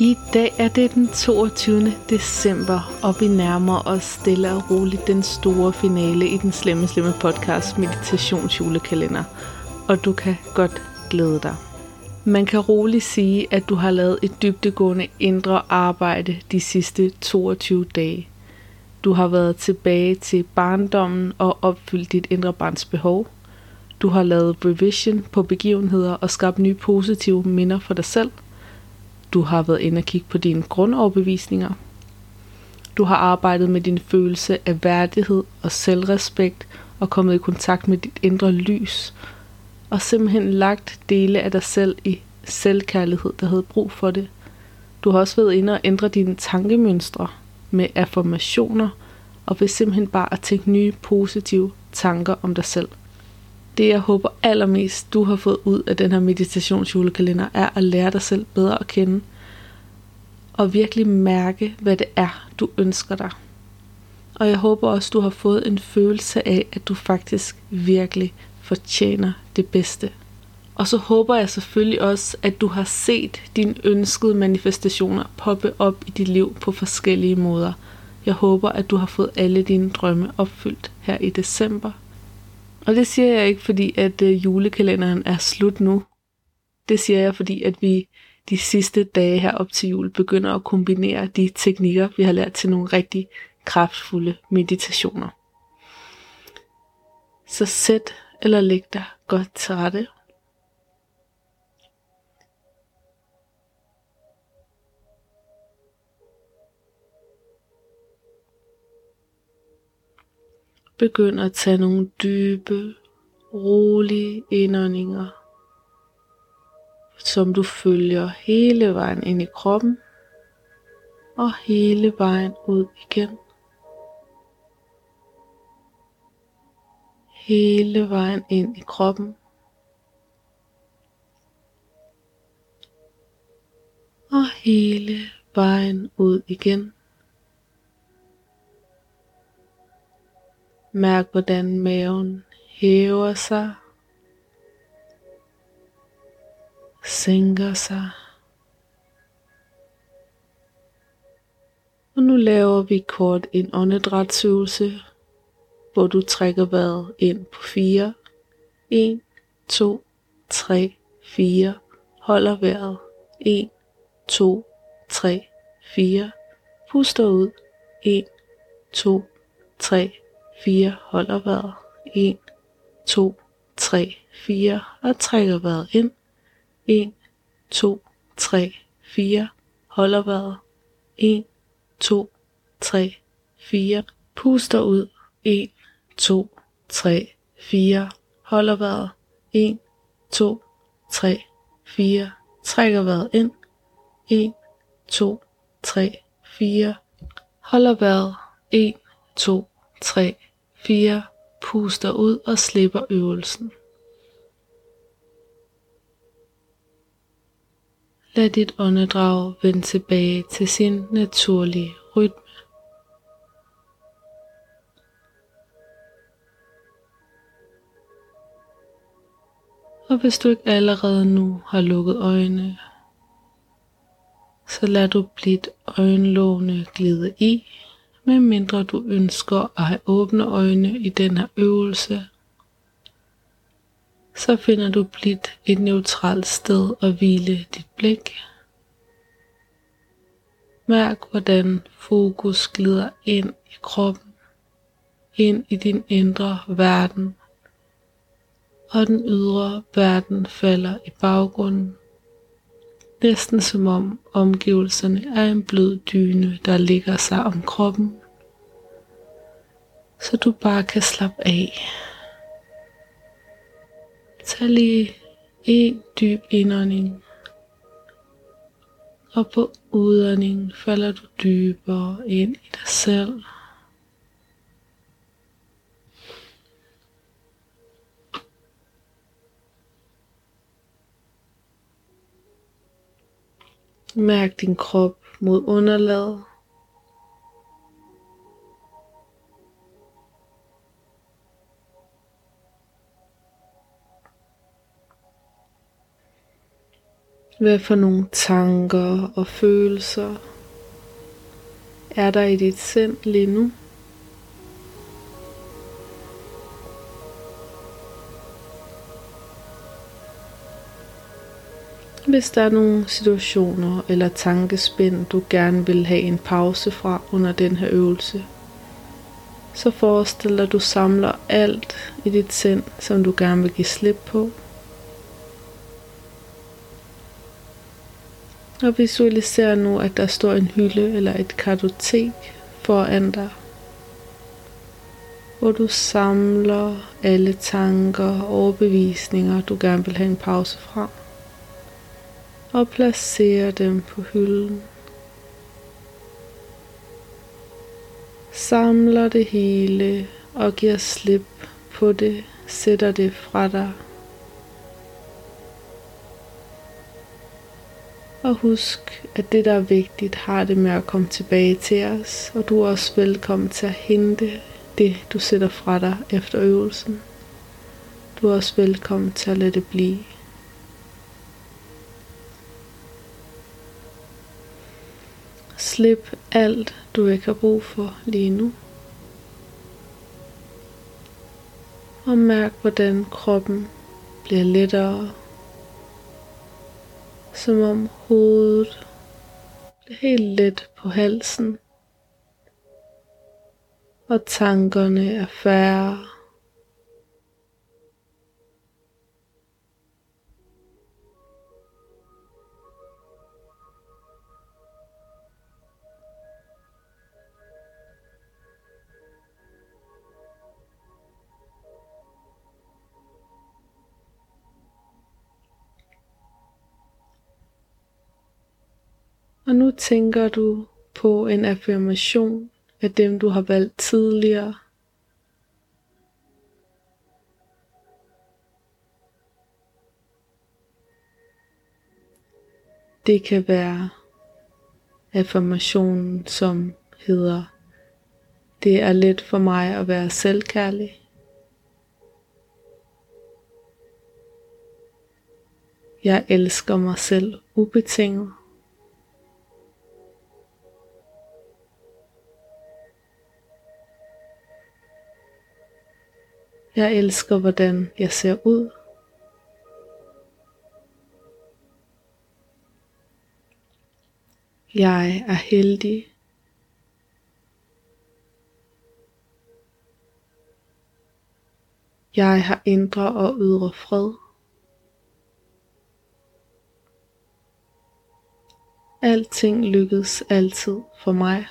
I dag er det den 22. december, og vi nærmer os stille og roligt den store finale i den slemme, slemme podcast Meditationsjulekalender. Og du kan godt glæde dig. Man kan roligt sige, at du har lavet et dybdegående indre arbejde de sidste 22 dage. Du har været tilbage til barndommen og opfyldt dit indre barns behov. Du har lavet revision på begivenheder og skabt nye positive minder for dig selv – du har været inde og kigge på dine grundoverbevisninger. Du har arbejdet med din følelse af værdighed og selvrespekt og kommet i kontakt med dit indre lys. Og simpelthen lagt dele af dig selv i selvkærlighed, der havde brug for det. Du har også været inde og ændre dine tankemønstre med affirmationer og ved simpelthen bare at tænke nye positive tanker om dig selv. Det jeg håber allermest, du har fået ud af den her meditationsjulekalender, er at lære dig selv bedre at kende. Og virkelig mærke, hvad det er, du ønsker dig. Og jeg håber også, du har fået en følelse af, at du faktisk virkelig fortjener det bedste. Og så håber jeg selvfølgelig også, at du har set dine ønskede manifestationer poppe op i dit liv på forskellige måder. Jeg håber, at du har fået alle dine drømme opfyldt her i december og det siger jeg ikke, fordi at øh, julekalenderen er slut nu. Det siger jeg, fordi at vi de sidste dage her op til jul begynder at kombinere de teknikker, vi har lært til nogle rigtig kraftfulde meditationer. Så sæt eller læg dig godt til rette. Begynd at tage nogle dybe, rolige indåndinger, som du følger hele vejen ind i kroppen og hele vejen ud igen. Hele vejen ind i kroppen. Og hele vejen ud igen. Mærk hvordan maven hæver sig, sænker sig. Og nu laver vi kort en åndedrætsøvelse, hvor du trækker vejret ind på 4. 1, 2, 3, 4. Holder vejret. 1, 2, 3, 4. Puster ud. 1, 2, 3, 4, holder vejret. 1, 2, 3, 4 og trækker vejret ind. 1, 2, 3, 4, holder vejret. 1, 2, 3, 4, puster ud. 1, 2, 3, 4, holder vejret. 1, 2, 3, 4, trækker vejret ind. 1, 2, 3, 4, holder vejret. 1, 2, 3, 4. Puster ud og slipper øvelsen. Lad dit åndedrag vende tilbage til sin naturlige rytme. Og hvis du ikke allerede nu har lukket øjnene, så lad du blidt øjenlågene glide i medmindre du ønsker at have åbne øjne i den her øvelse, så finder du blidt et neutralt sted at hvile dit blik. Mærk hvordan fokus glider ind i kroppen, ind i din indre verden, og den ydre verden falder i baggrunden. Næsten som om omgivelserne er en blød dyne, der ligger sig om kroppen så du bare kan slappe af. Tag lige en dyb indånding, og på udåndingen falder du dybere ind i dig selv. Mærk din krop mod underlaget. Hvad for nogle tanker og følelser er der i dit sind lige nu? Hvis der er nogle situationer eller tankespænd, du gerne vil have en pause fra under den her øvelse, så forestil dig, at du samler alt i dit sind, som du gerne vil give slip på. Og visualiser nu, at der står en hylde eller et kartotek foran dig, hvor du samler alle tanker og overbevisninger, du gerne vil have en pause fra og placerer dem på hylden. Samler det hele og giver slip på det, sætter det fra dig. Og husk, at det der er vigtigt, har det med at komme tilbage til os, og du er også velkommen til at hente det, du sætter fra dig efter øvelsen. Du er også velkommen til at lade det blive. Slip alt, du ikke har brug for lige nu. Og mærk, hvordan kroppen bliver lettere. Som om hovedet bliver helt let på halsen. Og tankerne er færre. Og nu tænker du på en affirmation af dem, du har valgt tidligere. Det kan være affirmationen, som hedder, det er let for mig at være selvkærlig. Jeg elsker mig selv ubetinget. Jeg elsker, hvordan jeg ser ud. Jeg er heldig. Jeg har indre og ydre fred. Alting lykkes altid for mig.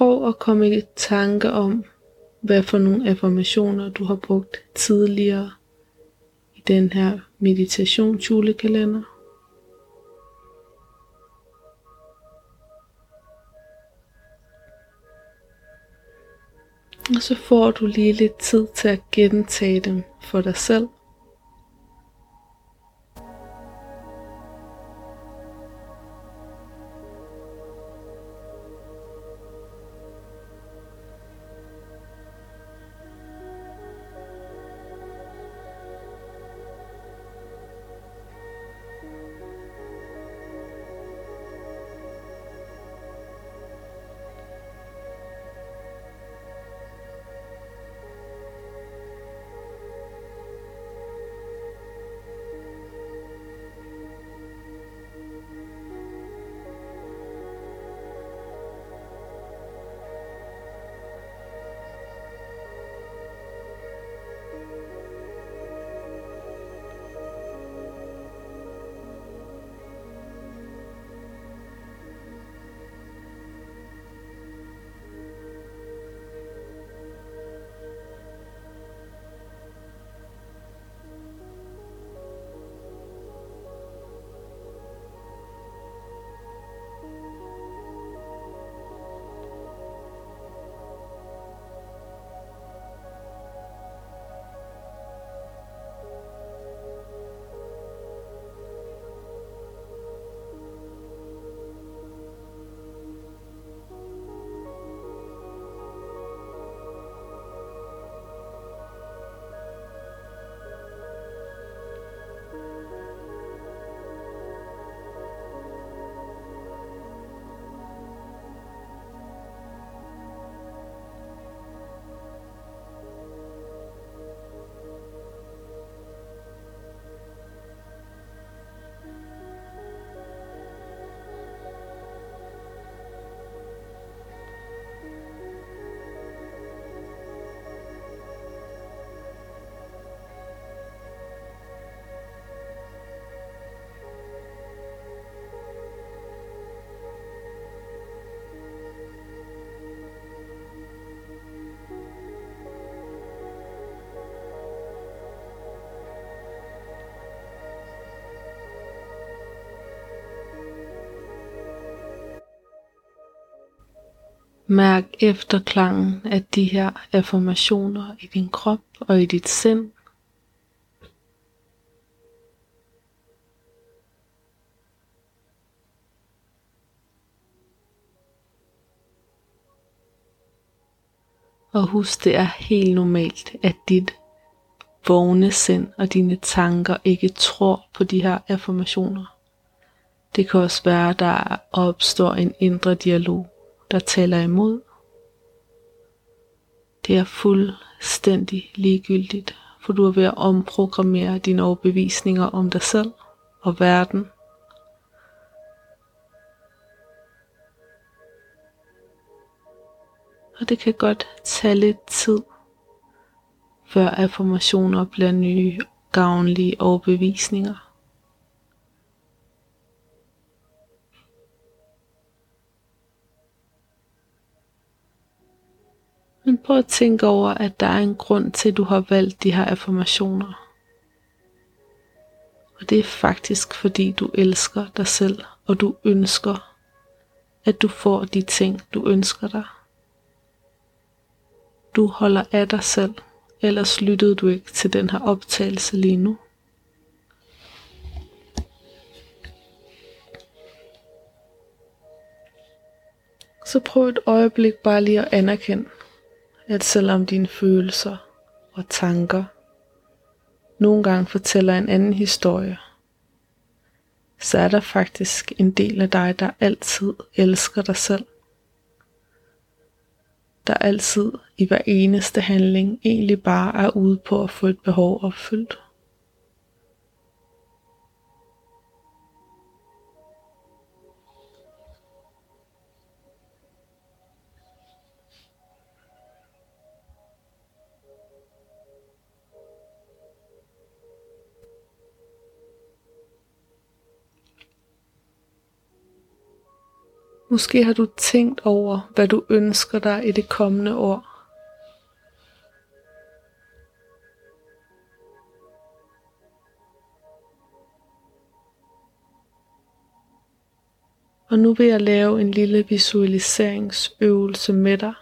Prøv at komme i tanke om, hvad for nogle affirmationer du har brugt tidligere i den her meditationsjulekalender. Og så får du lige lidt tid til at gentage dem for dig selv. Mærk efterklangen af de her affirmationer i din krop og i dit sind. Og husk, det er helt normalt, at dit vågne sind og dine tanker ikke tror på de her affirmationer. Det kan også være, at der opstår en indre dialog, der taler imod. Det er fuldstændig ligegyldigt, for du er ved at omprogrammere dine overbevisninger om dig selv og verden. Og det kan godt tage lidt tid, før affirmationer bliver nye gavnlige overbevisninger. Men prøv at tænke over, at der er en grund til, at du har valgt de her affirmationer. Og det er faktisk fordi du elsker dig selv, og du ønsker, at du får de ting, du ønsker dig. Du holder af dig selv, ellers lyttede du ikke til den her optagelse lige nu. Så prøv et øjeblik bare lige at anerkende, at selvom dine følelser og tanker nogle gange fortæller en anden historie, så er der faktisk en del af dig, der altid elsker dig selv. Der altid i hver eneste handling egentlig bare er ude på at få et behov opfyldt. Måske har du tænkt over, hvad du ønsker dig i det kommende år. Og nu vil jeg lave en lille visualiseringsøvelse med dig.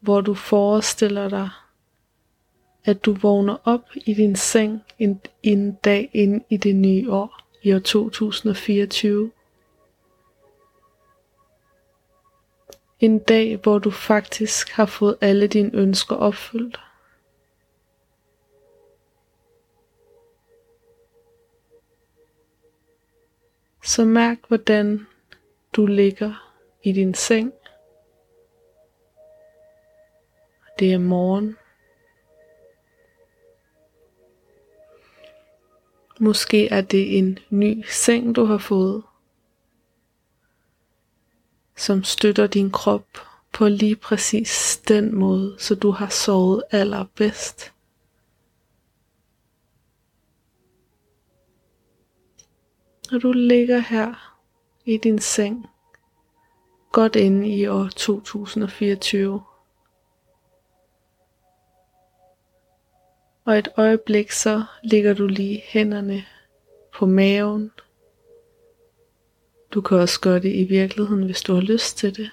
Hvor du forestiller dig, at du vågner op i din seng en, en dag ind i det nye år i år 2024. En dag, hvor du faktisk har fået alle dine ønsker opfyldt. Så mærk, hvordan du ligger i din seng. Det er morgen. Måske er det en ny seng, du har fået, som støtter din krop på lige præcis den måde, så du har sovet allerbedst. Og du ligger her i din seng, godt inde i år 2024. Og et øjeblik så ligger du lige hænderne på maven. Du kan også gøre det i virkeligheden, hvis du har lyst til det.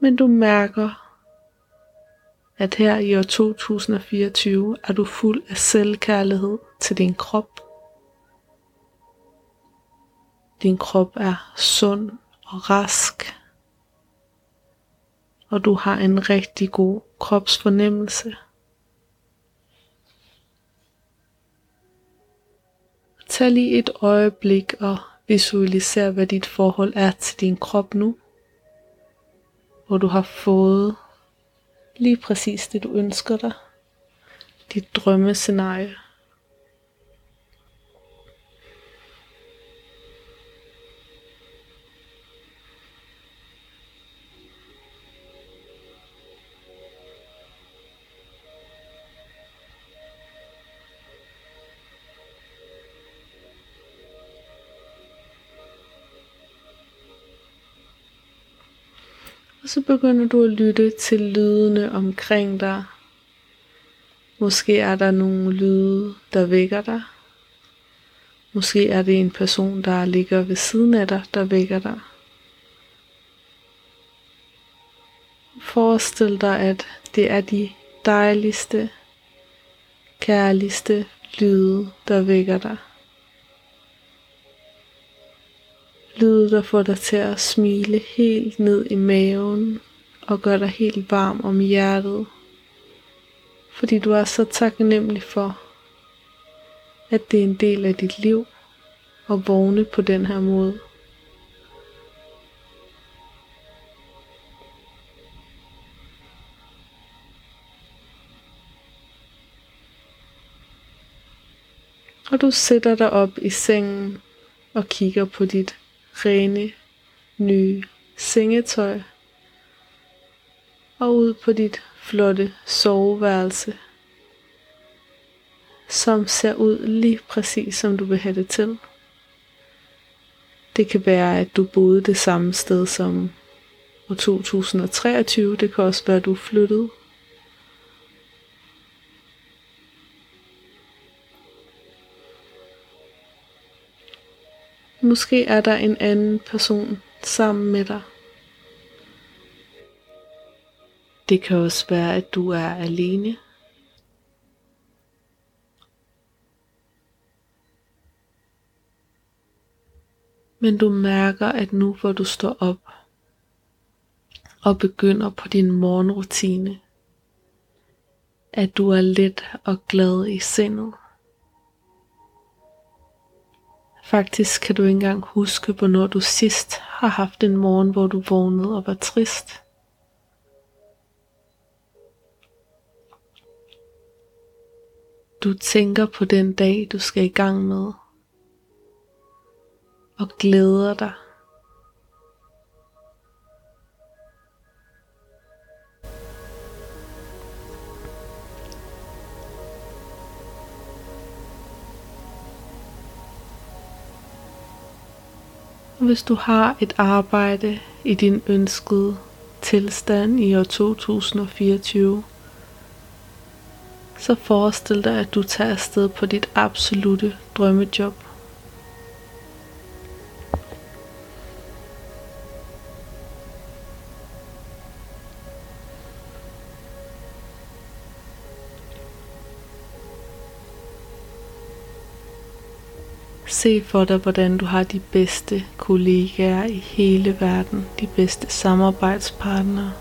Men du mærker, at her i år 2024 er du fuld af selvkærlighed til din krop. Din krop er sund og rask og du har en rigtig god kropsfornemmelse. Tag lige et øjeblik og visualiser, hvad dit forhold er til din krop nu, hvor du har fået lige præcis det, du ønsker dig. Dit drømmescenarie. Så begynder du at lytte til lydene omkring dig. Måske er der nogle lyde, der vækker dig. Måske er det en person, der ligger ved siden af dig, der vækker dig. Forestil dig, at det er de dejligste, kærligste lyde, der vækker dig. Lyde, der får dig til at smile helt ned i maven og gør dig helt varm om hjertet. Fordi du er så taknemmelig for, at det er en del af dit liv at vågne på den her måde. Og du sætter dig op i sengen og kigger på dit rene, nye sengetøj og ud på dit flotte soveværelse, som ser ud lige præcis som du vil have det til. Det kan være, at du boede det samme sted som år 2023. Det kan også være, at du flyttede. Måske er der en anden person sammen med dig. Det kan også være, at du er alene. Men du mærker, at nu hvor du står op og begynder på din morgenrutine, at du er let og glad i sindet. Faktisk kan du ikke engang huske, hvornår du sidst har haft en morgen, hvor du vågnede og var trist. Du tænker på den dag, du skal i gang med, og glæder dig. Hvis du har et arbejde i din ønskede tilstand i år 2024, så forestil dig, at du tager afsted på dit absolute drømmejob. Se for dig, hvordan du har de bedste kollegaer i hele verden, de bedste samarbejdspartnere.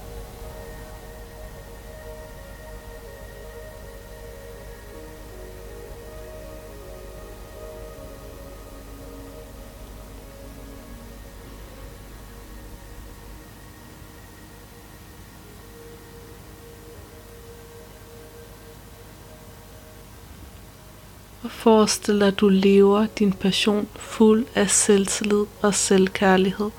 Forestil dig, at du lever din passion fuld af selvtillid og selvkærlighed.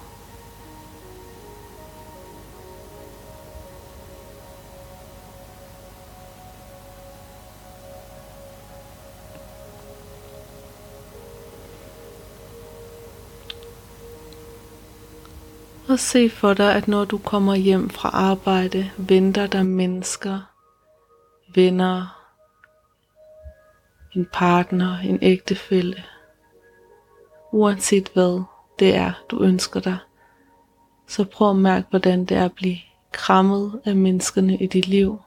Og se for dig, at når du kommer hjem fra arbejde, venter der mennesker, venner, en partner, en ægtefælle, uanset hvad det er, du ønsker dig, så prøv at mærke, hvordan det er at blive krammet af menneskerne i dit liv.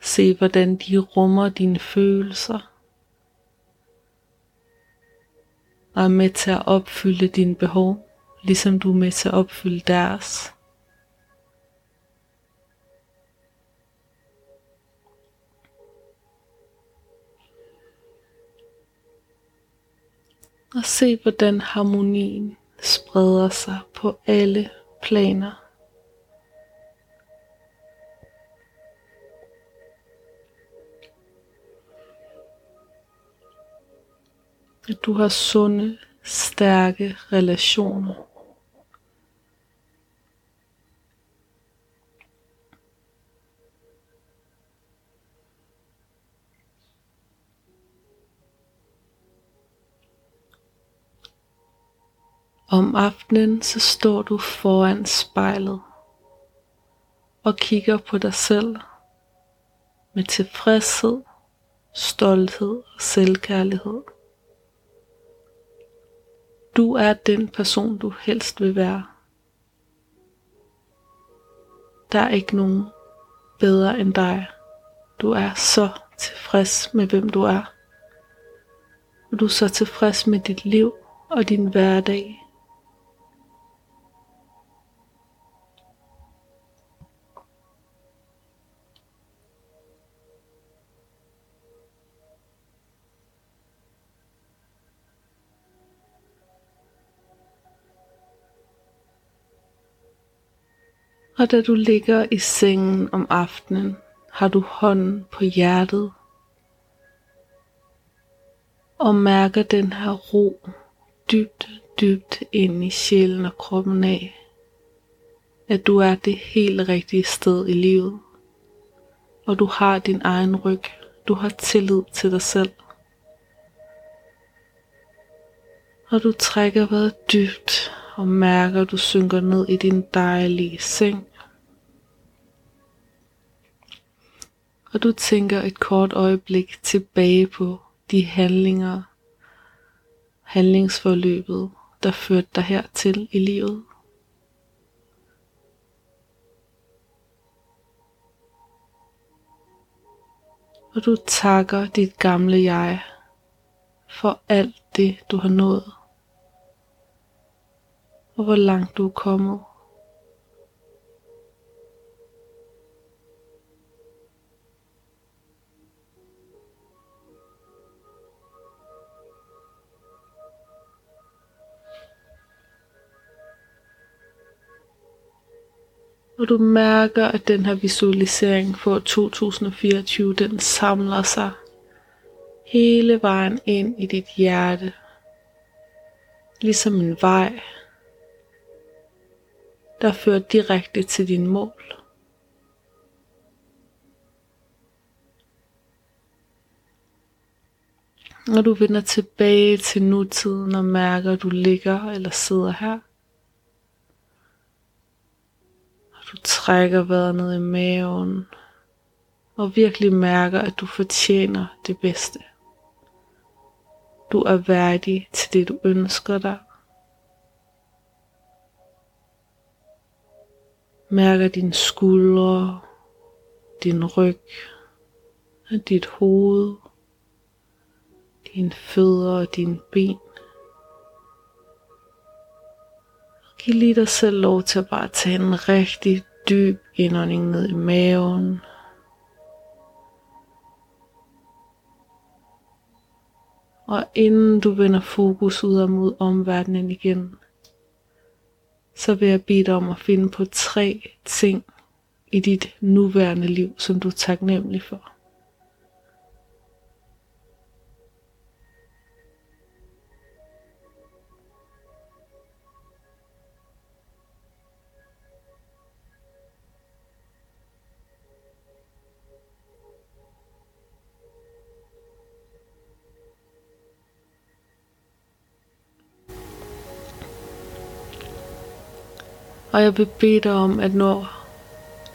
Se, hvordan de rummer dine følelser. Og er med til at opfylde dine behov, ligesom du er med til at opfylde deres. Og se hvordan harmonien spreder sig på alle planer. At du har sunde, stærke relationer. Om aftenen så står du foran spejlet og kigger på dig selv med tilfredshed, stolthed og selvkærlighed. Du er den person, du helst vil være. Der er ikke nogen bedre end dig. Du er så tilfreds med, hvem du er. Du er så tilfreds med dit liv og din hverdag. Og da du ligger i sengen om aftenen, har du hånden på hjertet og mærker den her ro dybt, dybt ind i sjælen og kroppen af, at du er det helt rigtige sted i livet, og du har din egen ryg, du har tillid til dig selv. Og du trækker vejret dybt og mærker, at du synker ned i din dejlige seng. Og du tænker et kort øjeblik tilbage på de handlinger, handlingsforløbet, der førte dig hertil i livet. Og du takker dit gamle jeg for alt det, du har nået og hvor langt du er kommet. Og du mærker, at den her visualisering for 2024, den samler sig hele vejen ind i dit hjerte. Ligesom en vej, der fører direkte til din mål. Når du vender tilbage til nutiden og mærker, at du ligger eller sidder her, og du trækker vejret ned i maven, og virkelig mærker, at du fortjener det bedste. Du er værdig til det, du ønsker dig. Mærker dine skuldre, din ryg, dit hoved, dine fødder og dine ben. Giv lige dig selv lov til at bare tage en rigtig dyb indånding ned i maven. Og inden du vender fokus ud mod omverdenen igen, så vil jeg bede dig om at finde på tre ting i dit nuværende liv, som du er taknemmelig for. Og jeg vil bede dig om, at når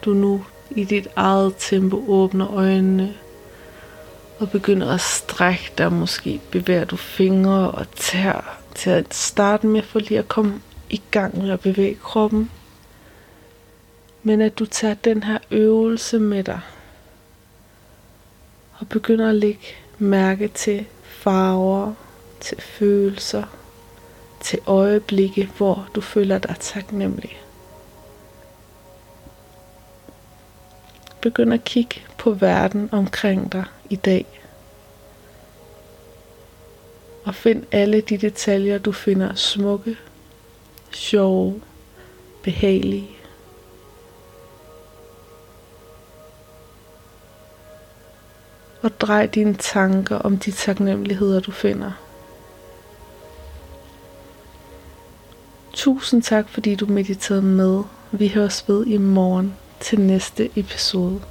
du nu i dit eget tempo åbner øjnene og begynder at strække dig, måske bevæger du fingre og tær til at starte med for lige at komme i gang med at bevæge kroppen. Men at du tager den her øvelse med dig og begynder at lægge mærke til farver, til følelser, til øjeblikke, hvor du føler dig taknemmelig. Begynd at kigge på verden omkring dig i dag. Og find alle de detaljer, du finder smukke, sjove, behagelige. Og drej dine tanker om de taknemmeligheder, du finder. Tusind tak, fordi du mediterede med. Vi høres ved i morgen til næste episode.